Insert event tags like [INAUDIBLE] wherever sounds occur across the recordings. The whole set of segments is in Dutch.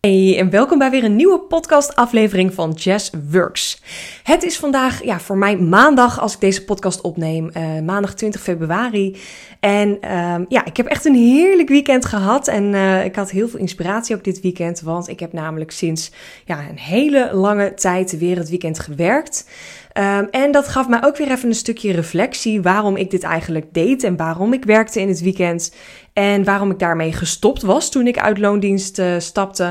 Hey, en welkom bij weer een nieuwe podcast-aflevering van Jazz Works. Het is vandaag ja, voor mij maandag als ik deze podcast opneem, uh, maandag 20 februari. En uh, ja, ik heb echt een heerlijk weekend gehad en uh, ik had heel veel inspiratie ook dit weekend, want ik heb namelijk sinds ja, een hele lange tijd weer het weekend gewerkt. Um, en dat gaf mij ook weer even een stukje reflectie waarom ik dit eigenlijk deed en waarom ik werkte in het weekend. En waarom ik daarmee gestopt was toen ik uit loondienst uh, stapte.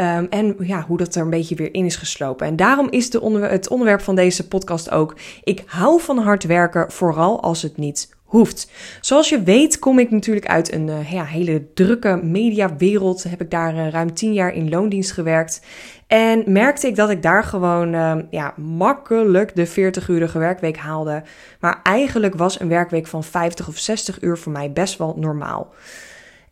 Um, en ja, hoe dat er een beetje weer in is geslopen. En daarom is de onder het onderwerp van deze podcast ook: ik hou van hard werken, vooral als het niet hoeft. Zoals je weet kom ik natuurlijk uit een uh, ja, hele drukke mediawereld. Heb ik daar uh, ruim tien jaar in loondienst gewerkt. En merkte ik dat ik daar gewoon uh, ja, makkelijk de 40-urige werkweek haalde. Maar eigenlijk was een werkweek van 50 of 60 uur voor mij best wel normaal.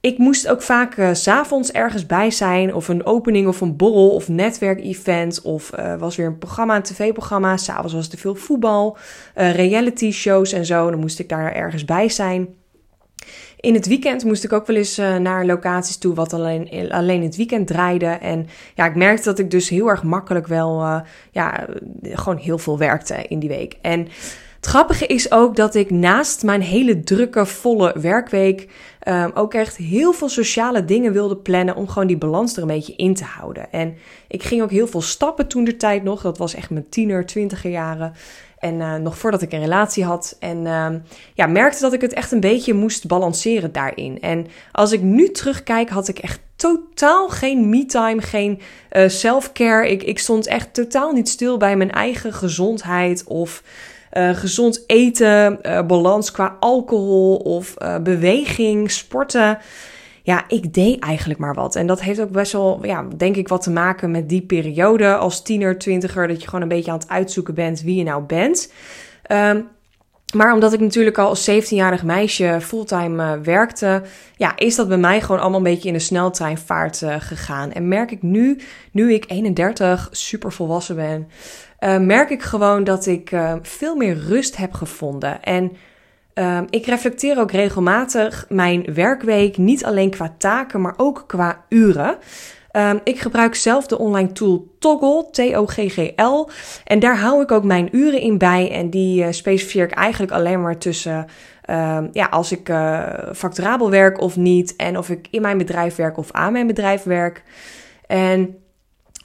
Ik moest ook vaak uh, s'avonds ergens bij zijn, of een opening of een borrel of netwerkevent, of uh, was weer een programma, een tv-programma. S'avonds was er veel voetbal, uh, reality shows en zo. Dan moest ik daar ergens bij zijn. In het weekend moest ik ook wel eens naar locaties toe wat alleen, alleen het weekend draaide. En ja, ik merkte dat ik dus heel erg makkelijk wel, ja, gewoon heel veel werkte in die week. En het grappige is ook dat ik naast mijn hele drukke, volle werkweek um, ook echt heel veel sociale dingen wilde plannen om gewoon die balans er een beetje in te houden. En ik ging ook heel veel stappen toen de tijd nog. Dat was echt mijn tiener, twintiger jaren. En uh, nog voordat ik een relatie had. En uh, ja, merkte dat ik het echt een beetje moest balanceren daarin. En als ik nu terugkijk, had ik echt totaal geen me-time, geen uh, self-care. Ik, ik stond echt totaal niet stil bij mijn eigen gezondheid of uh, gezond eten, uh, balans qua alcohol of uh, beweging, sporten. Ja, ik deed eigenlijk maar wat. En dat heeft ook best wel, ja, denk ik, wat te maken met die periode als tiener, twintiger. Dat je gewoon een beetje aan het uitzoeken bent wie je nou bent. Um, maar omdat ik natuurlijk al als 17-jarig meisje fulltime uh, werkte, ja, is dat bij mij gewoon allemaal een beetje in de sneltreinvaart uh, gegaan. En merk ik nu, nu ik 31, super volwassen ben, uh, merk ik gewoon dat ik veel meer rust heb gevonden. En ik reflecteer ook regelmatig mijn werkweek, niet alleen qua taken, maar ook qua uren. Um, ik gebruik zelf de online tool Toggle, T-O-G-G-L. En daar hou ik ook mijn uren in bij. En die uh, specificeer ik eigenlijk alleen maar tussen um, ja, als ik uh, facturabel werk of niet. En of ik in mijn bedrijf werk of aan mijn bedrijf werk. En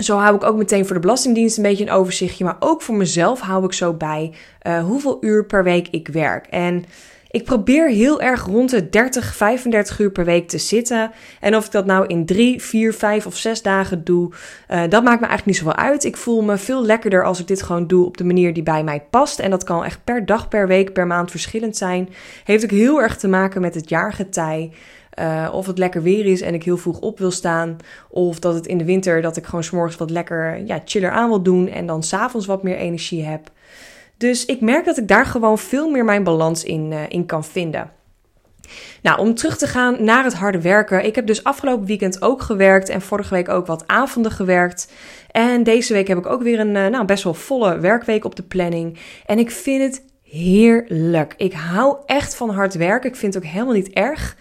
zo hou ik ook meteen voor de Belastingdienst een beetje een overzichtje. Maar ook voor mezelf hou ik zo bij uh, hoeveel uur per week ik werk. En ik probeer heel erg rond de 30, 35 uur per week te zitten. En of ik dat nou in 3, 4, 5 of 6 dagen doe, uh, dat maakt me eigenlijk niet zoveel uit. Ik voel me veel lekkerder als ik dit gewoon doe op de manier die bij mij past. En dat kan echt per dag, per week, per maand verschillend zijn. Heeft ook heel erg te maken met het jaargetij. Uh, of het lekker weer is en ik heel vroeg op wil staan. Of dat het in de winter dat ik gewoon s'morgens wat lekker ja, chiller aan wil doen. En dan s'avonds wat meer energie heb. Dus ik merk dat ik daar gewoon veel meer mijn balans in, uh, in kan vinden. Nou, om terug te gaan naar het harde werken. Ik heb dus afgelopen weekend ook gewerkt en vorige week ook wat avonden gewerkt. En deze week heb ik ook weer een uh, nou, best wel volle werkweek op de planning. En ik vind het heerlijk. Ik hou echt van hard werken. Ik vind het ook helemaal niet erg.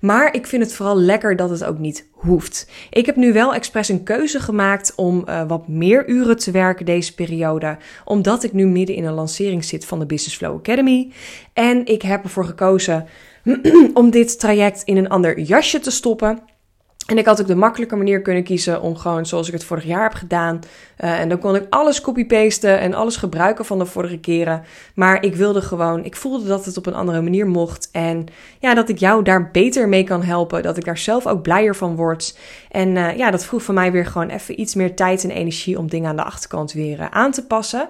Maar ik vind het vooral lekker dat het ook niet hoeft. Ik heb nu wel expres een keuze gemaakt om uh, wat meer uren te werken deze periode. Omdat ik nu midden in een lancering zit van de Business Flow Academy. En ik heb ervoor gekozen [CLEARS THROAT] om dit traject in een ander jasje te stoppen. En ik had ook de makkelijke manier kunnen kiezen om gewoon zoals ik het vorig jaar heb gedaan. Uh, en dan kon ik alles copy-pasten en alles gebruiken van de vorige keren. Maar ik wilde gewoon, ik voelde dat het op een andere manier mocht. En ja, dat ik jou daar beter mee kan helpen. Dat ik daar zelf ook blijer van word. En uh, ja, dat vroeg van mij weer gewoon even iets meer tijd en energie om dingen aan de achterkant weer uh, aan te passen.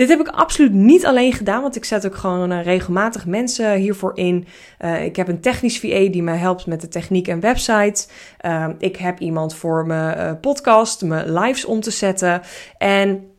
Dit heb ik absoluut niet alleen gedaan, want ik zet ook gewoon uh, regelmatig mensen hiervoor in. Uh, ik heb een technisch VA die mij helpt met de techniek en website. Uh, ik heb iemand voor mijn podcast, mijn lives om te zetten. En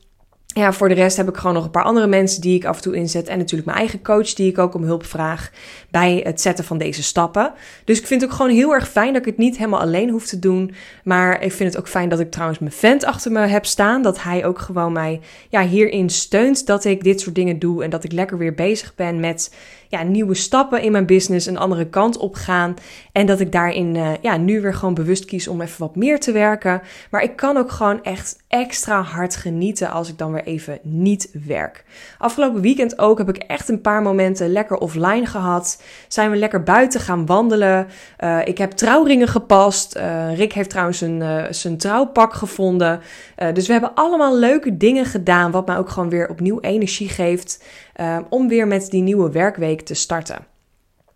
ja, voor de rest heb ik gewoon nog een paar andere mensen die ik af en toe inzet. En natuurlijk mijn eigen coach die ik ook om hulp vraag bij het zetten van deze stappen. Dus ik vind het ook gewoon heel erg fijn dat ik het niet helemaal alleen hoef te doen. Maar ik vind het ook fijn dat ik trouwens mijn vent achter me heb staan. Dat hij ook gewoon mij ja, hierin steunt dat ik dit soort dingen doe. En dat ik lekker weer bezig ben met ja, nieuwe stappen in mijn business een andere kant op gaan. En dat ik daarin uh, ja, nu weer gewoon bewust kies om even wat meer te werken. Maar ik kan ook gewoon echt extra hard genieten als ik dan weer even niet werk. Afgelopen weekend ook heb ik echt een paar momenten lekker offline gehad. Zijn we lekker buiten gaan wandelen. Uh, ik heb trouwringen gepast. Uh, Rick heeft trouwens een, zijn trouwpak gevonden. dus we hebben allemaal leuke dingen gedaan. Wat mij ook gewoon weer opnieuw energie geeft. om weer met die nieuwe werkweek te starten.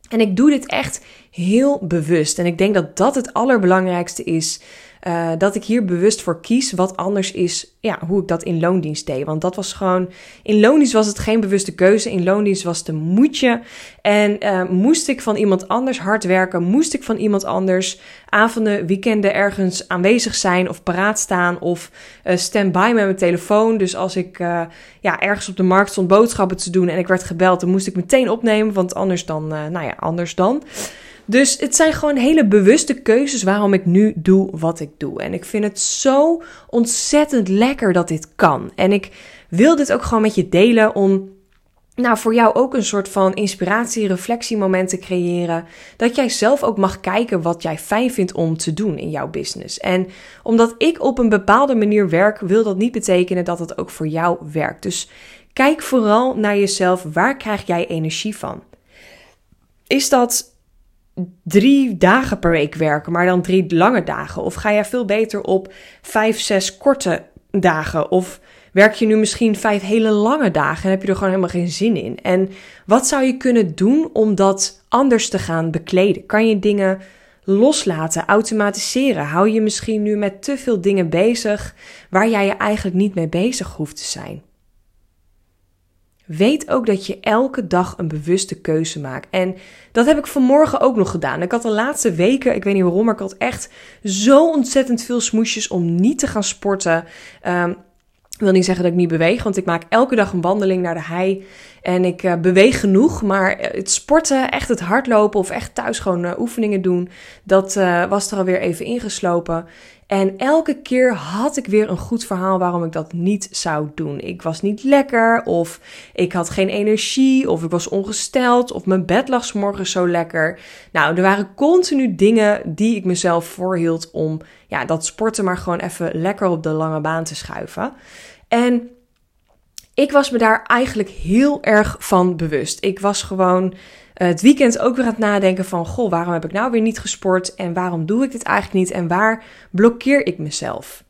En ik doe dit echt heel bewust. En ik denk dat dat het allerbelangrijkste is. Uh, dat ik hier bewust voor kies, wat anders is ja, hoe ik dat in loondienst deed. Want dat was gewoon, in loondienst was het geen bewuste keuze, in loondienst was het een moetje. En uh, moest ik van iemand anders hard werken, moest ik van iemand anders avonden, weekenden ergens aanwezig zijn of paraat staan of uh, stand-by met mijn telefoon. Dus als ik ja, ergens op de markt stond boodschappen te doen en ik werd gebeld, dan moest ik meteen opnemen, want anders dan, nou ja, anders dan. Dus het zijn gewoon hele bewuste keuzes waarom ik nu doe wat ik doe. En ik vind het zo ontzettend lekker dat dit kan. En ik wil dit ook gewoon met je delen om nou, voor jou ook een soort van inspiratie, reflectiemoment te creëren. Dat jij zelf ook mag kijken wat jij fijn vindt om te doen in jouw business. En omdat ik op een bepaalde manier werk, wil dat niet betekenen dat het ook voor jou werkt. Dus kijk vooral naar jezelf. Waar krijg jij energie van? Is dat drie dagen per week werken, maar dan drie lange dagen? Of ga jij veel beter op vijf, zes korte dagen? Of werk je nu misschien vijf hele lange dagen en heb je er gewoon helemaal geen zin in? En wat zou je kunnen doen om dat anders te gaan bekleden? Kan je dingen loslaten, automatiseren? Hou je misschien nu met te veel dingen bezig waar jij je eigenlijk niet mee bezig hoeft te zijn? Weet ook dat je elke dag een bewuste keuze maakt. En dat heb ik vanmorgen ook nog gedaan. Ik had de laatste weken, ik weet niet waarom, maar ik had echt zo ontzettend veel smoesjes om niet te gaan sporten. Um, ik wil niet zeggen dat ik niet beweeg, want ik maak elke dag een wandeling naar de hei. En ik uh, beweeg genoeg, maar het sporten, echt het hardlopen of echt thuis gewoon uh, oefeningen doen, dat was er alweer even ingeslopen. En elke keer had ik weer een goed verhaal waarom ik dat niet zou doen. Ik was niet lekker, of ik had geen energie, of ik was ongesteld, of mijn bed lag morgen zo lekker. Nou, er waren continu dingen die ik mezelf voorhield om ja, dat sporten maar gewoon even lekker op de lange baan te schuiven. En ik was me daar eigenlijk heel erg van bewust. Ik was gewoon het weekend ook weer aan het nadenken van, goh, waarom heb ik nou weer niet gesport en waarom doe ik dit eigenlijk niet en waar blokkeer ik mezelf?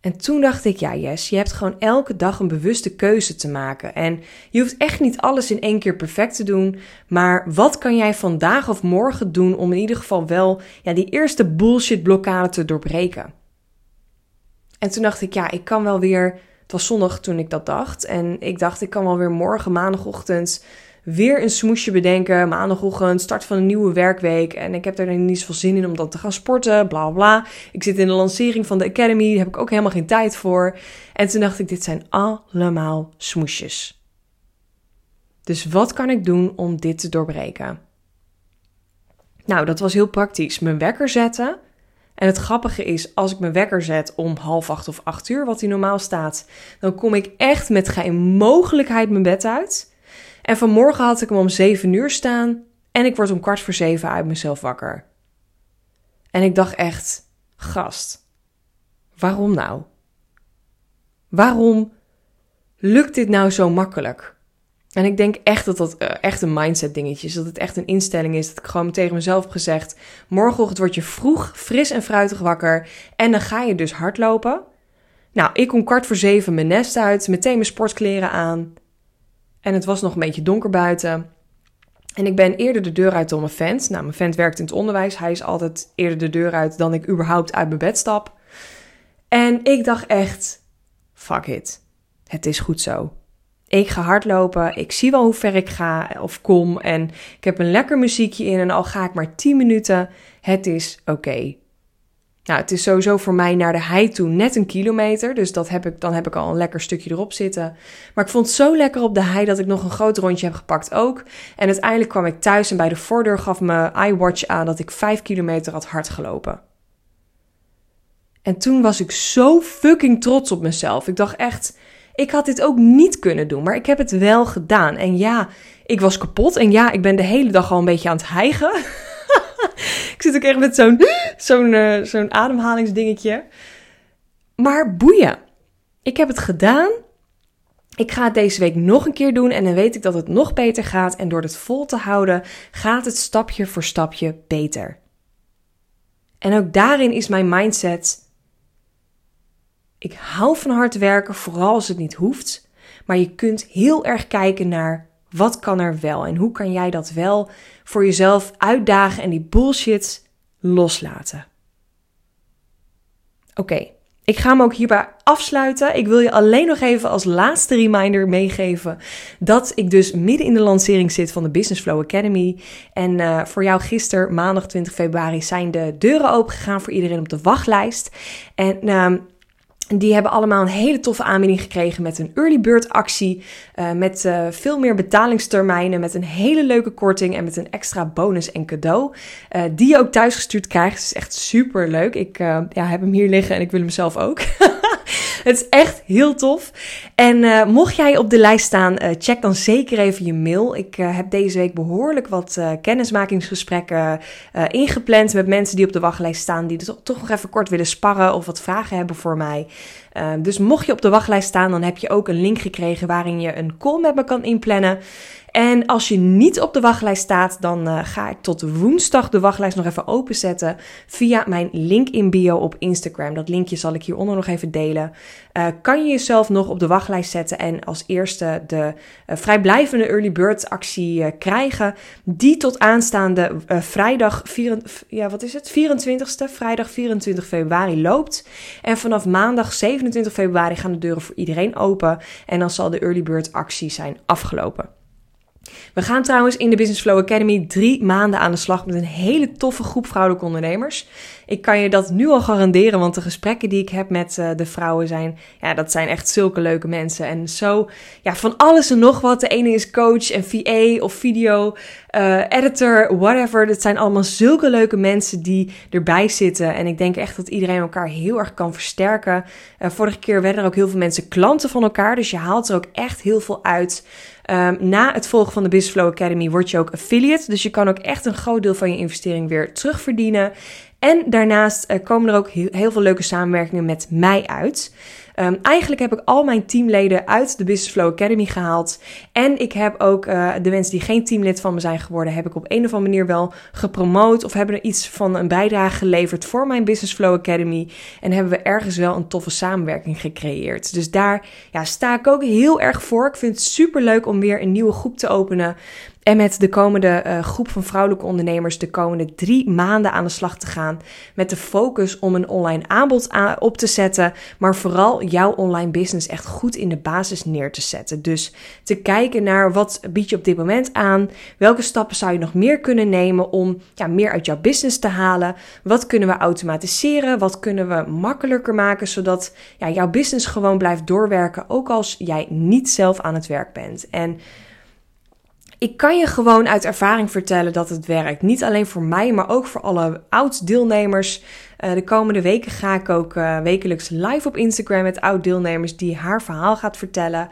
En toen dacht ik, ja, Yes, je hebt gewoon elke dag een bewuste keuze te maken. En je hoeft echt niet alles in één keer perfect te doen. Maar wat kan jij vandaag of morgen doen om in ieder geval wel ja, die eerste bullshit blokkade te doorbreken? En toen dacht ik, ja, ik kan wel weer. Het was zondag toen ik dat dacht. En ik dacht, ik kan wel weer morgen, maandagochtend weer een smoesje bedenken. Maandagochtend, start van een nieuwe werkweek. En ik heb er niet zoveel zin in om dan te gaan sporten, bla bla. Ik zit in de lancering van de Academy, daar heb ik ook helemaal geen tijd voor. En toen dacht ik, dit zijn allemaal smoesjes. Dus wat kan ik doen om dit te doorbreken? Nou, dat was heel praktisch. Mijn wekker zetten. En het grappige is, als ik mijn wekker zet om half acht of acht uur, wat die normaal staat, dan kom ik echt met geen mogelijkheid mijn bed uit. En vanmorgen had ik hem om 7 uur staan en ik word om kwart voor zeven uit mezelf wakker. En ik dacht echt, gast, waarom nou? Waarom lukt dit nou zo makkelijk? En ik denk echt dat dat uh, echt een mindset dingetje is. Dat het echt een instelling is. Dat ik gewoon tegen mezelf heb gezegd: morgenochtend word je vroeg, fris en fruitig wakker. En dan ga je dus hardlopen. Nou, ik kom kwart voor zeven mijn nest uit, meteen mijn sportkleren aan. En het was nog een beetje donker buiten. En ik ben eerder de deur uit dan mijn vent. Nou, mijn vent werkt in het onderwijs. Hij is altijd eerder de deur uit dan ik überhaupt uit mijn bed stap. En ik dacht echt, fuck it. Het is goed zo. Ik ga hardlopen. Ik zie wel hoe ver ik ga of kom. En ik heb een lekker muziekje in. En al ga ik maar 10 minuten. Het is oké. Nou, het is sowieso voor mij naar de hei toe net een kilometer. Dus dat heb ik, dan heb ik al een lekker stukje erop zitten. Maar ik vond het zo lekker op de hei dat ik nog een groot rondje heb gepakt ook. En uiteindelijk kwam ik thuis en bij de voordeur gaf mijn iWatch aan dat ik 5 kilometer had hard gelopen. En toen was ik zo fucking trots op mezelf. Ik dacht echt, Ik had dit ook niet kunnen doen, maar ik heb het wel gedaan. En ja, ik was kapot. En ja, ik ben de hele dag al een beetje aan het hijgen. [LAUGHS] [LAUGHS] ik zit ook echt met zo'n uh, zo'n ademhalingsdingetje. Maar boeien. Ik heb het gedaan. Ik ga het deze week nog een keer doen en dan weet ik dat het nog beter gaat. En door het vol te houden gaat het stapje voor stapje beter. En ook daarin is mijn mindset. Ik hou van hard werken, vooral als het niet hoeft. Maar je kunt heel erg kijken naar wat kan er wel en hoe kan jij dat wel voor jezelf uitdagen en die bullshit loslaten. Oké, ik ga hem ook hierbij afsluiten. Ik wil je alleen nog even als laatste reminder meegeven dat ik dus midden in de lancering zit van de Business Flow Academy. En uh, voor jou gisteren, maandag 20 februari, zijn de deuren open gegaan voor iedereen op de wachtlijst. En uh, die hebben allemaal een hele toffe aanbieding gekregen met een early bird actie. Uh, met uh, veel meer betalingstermijnen, met een hele leuke korting en met een extra bonus en cadeau. Uh, die je ook thuisgestuurd krijgt. Het is echt super leuk. Ik ja, heb hem hier liggen en ik wil hem zelf ook. [LAUGHS] [LAUGHS] het is echt heel tof. En uh, mocht jij op de lijst staan, uh, check dan zeker even je mail. Ik uh, heb deze week behoorlijk wat kennismakingsgesprekken ingepland met mensen die op de wachtlijst staan, die dus toch nog even kort willen sparren of wat vragen hebben voor mij. Dus mocht je op de wachtlijst staan, dan heb je ook een link gekregen waarin je een call met me kan inplannen. En als je niet op de wachtlijst staat, dan uh, ga ik tot woensdag de wachtlijst nog even openzetten via mijn link in bio op Instagram. Dat linkje zal ik hieronder nog even delen. Uh, kan je jezelf nog op de wachtlijst zetten en als eerste de uh, vrijblijvende early bird actie krijgen, die tot aanstaande vrijdag, vier, ja, wat is het? 24ste, vrijdag 24 februari loopt. En vanaf maandag 27 februari gaan de deuren voor iedereen open en dan zal de early bird actie zijn afgelopen. We gaan trouwens in de Business Flow Academy drie maanden aan de slag met een hele toffe groep vrouwelijke ondernemers. Ik kan je dat nu al garanderen, want de gesprekken die ik heb met uh, de vrouwen zijn, ja, dat zijn echt zulke leuke mensen. En zo, ja, van alles en nog wat. De ene is coach en VA of video uh, editor, whatever. Dat zijn allemaal zulke leuke mensen die erbij zitten. En ik denk echt dat iedereen elkaar heel erg kan versterken. Uh, vorige keer werden er ook heel veel mensen klanten van elkaar, dus je haalt er ook echt heel veel uit. Um, na het volgen van de Business Flow Academy word je ook affiliate. Dus je kan ook echt een groot deel van je investering weer terugverdienen. En daarnaast uh, komen er ook heel, veel leuke samenwerkingen met mij uit. Um, eigenlijk heb ik al mijn teamleden uit de Business Flow Academy gehaald. En ik heb ook uh, de mensen die geen teamlid van me zijn geworden, heb ik op een of andere manier wel gepromoot. Of hebben er iets van een bijdrage geleverd voor mijn Business Flow Academy. En hebben we ergens wel een toffe samenwerking gecreëerd. Dus daar ja, sta ik ook heel erg voor. Ik vind het super leuk om weer een nieuwe groep te openen. En met de komende uh, groep van vrouwelijke ondernemers de komende drie maanden aan de slag te gaan. Met de focus om een online aanbod op te zetten. Maar vooral jouw online business echt goed in de basis neer te zetten. Dus te kijken naar wat bied je op dit moment aan. Welke stappen zou je nog meer kunnen nemen om ja, meer uit jouw business te halen. Wat kunnen we automatiseren? Wat kunnen we makkelijker maken zodat ja, jouw business gewoon blijft doorwerken. Ook als jij niet zelf aan het werk bent. En ik kan je gewoon uit ervaring vertellen dat het werkt. Niet alleen voor mij, maar ook voor alle oud-deelnemers. Uh, de komende weken ga ik ook uh, wekelijks live op Instagram met oud-deelnemers die haar verhaal gaat vertellen.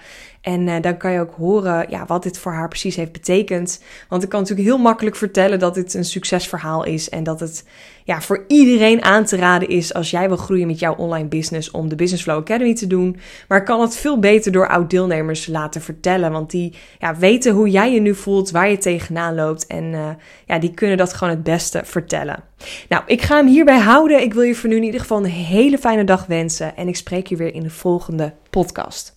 En uh, dan kan je ook horen ja, wat dit voor haar precies heeft betekend. Want ik kan natuurlijk heel makkelijk vertellen dat dit een succesverhaal is. En dat het ja, voor iedereen aan te raden is als jij wil groeien met jouw online business om de Business Flow Academy te doen. Maar ik kan het veel beter door oud-deelnemers laten vertellen. Want die ja, weten hoe jij je nu voelt, waar je tegenaan loopt. En uh, ja, die kunnen dat gewoon het beste vertellen. Nou, ik ga hem hierbij houden. Ik wil je voor nu in ieder geval een hele fijne dag wensen. En ik spreek je weer in de volgende podcast.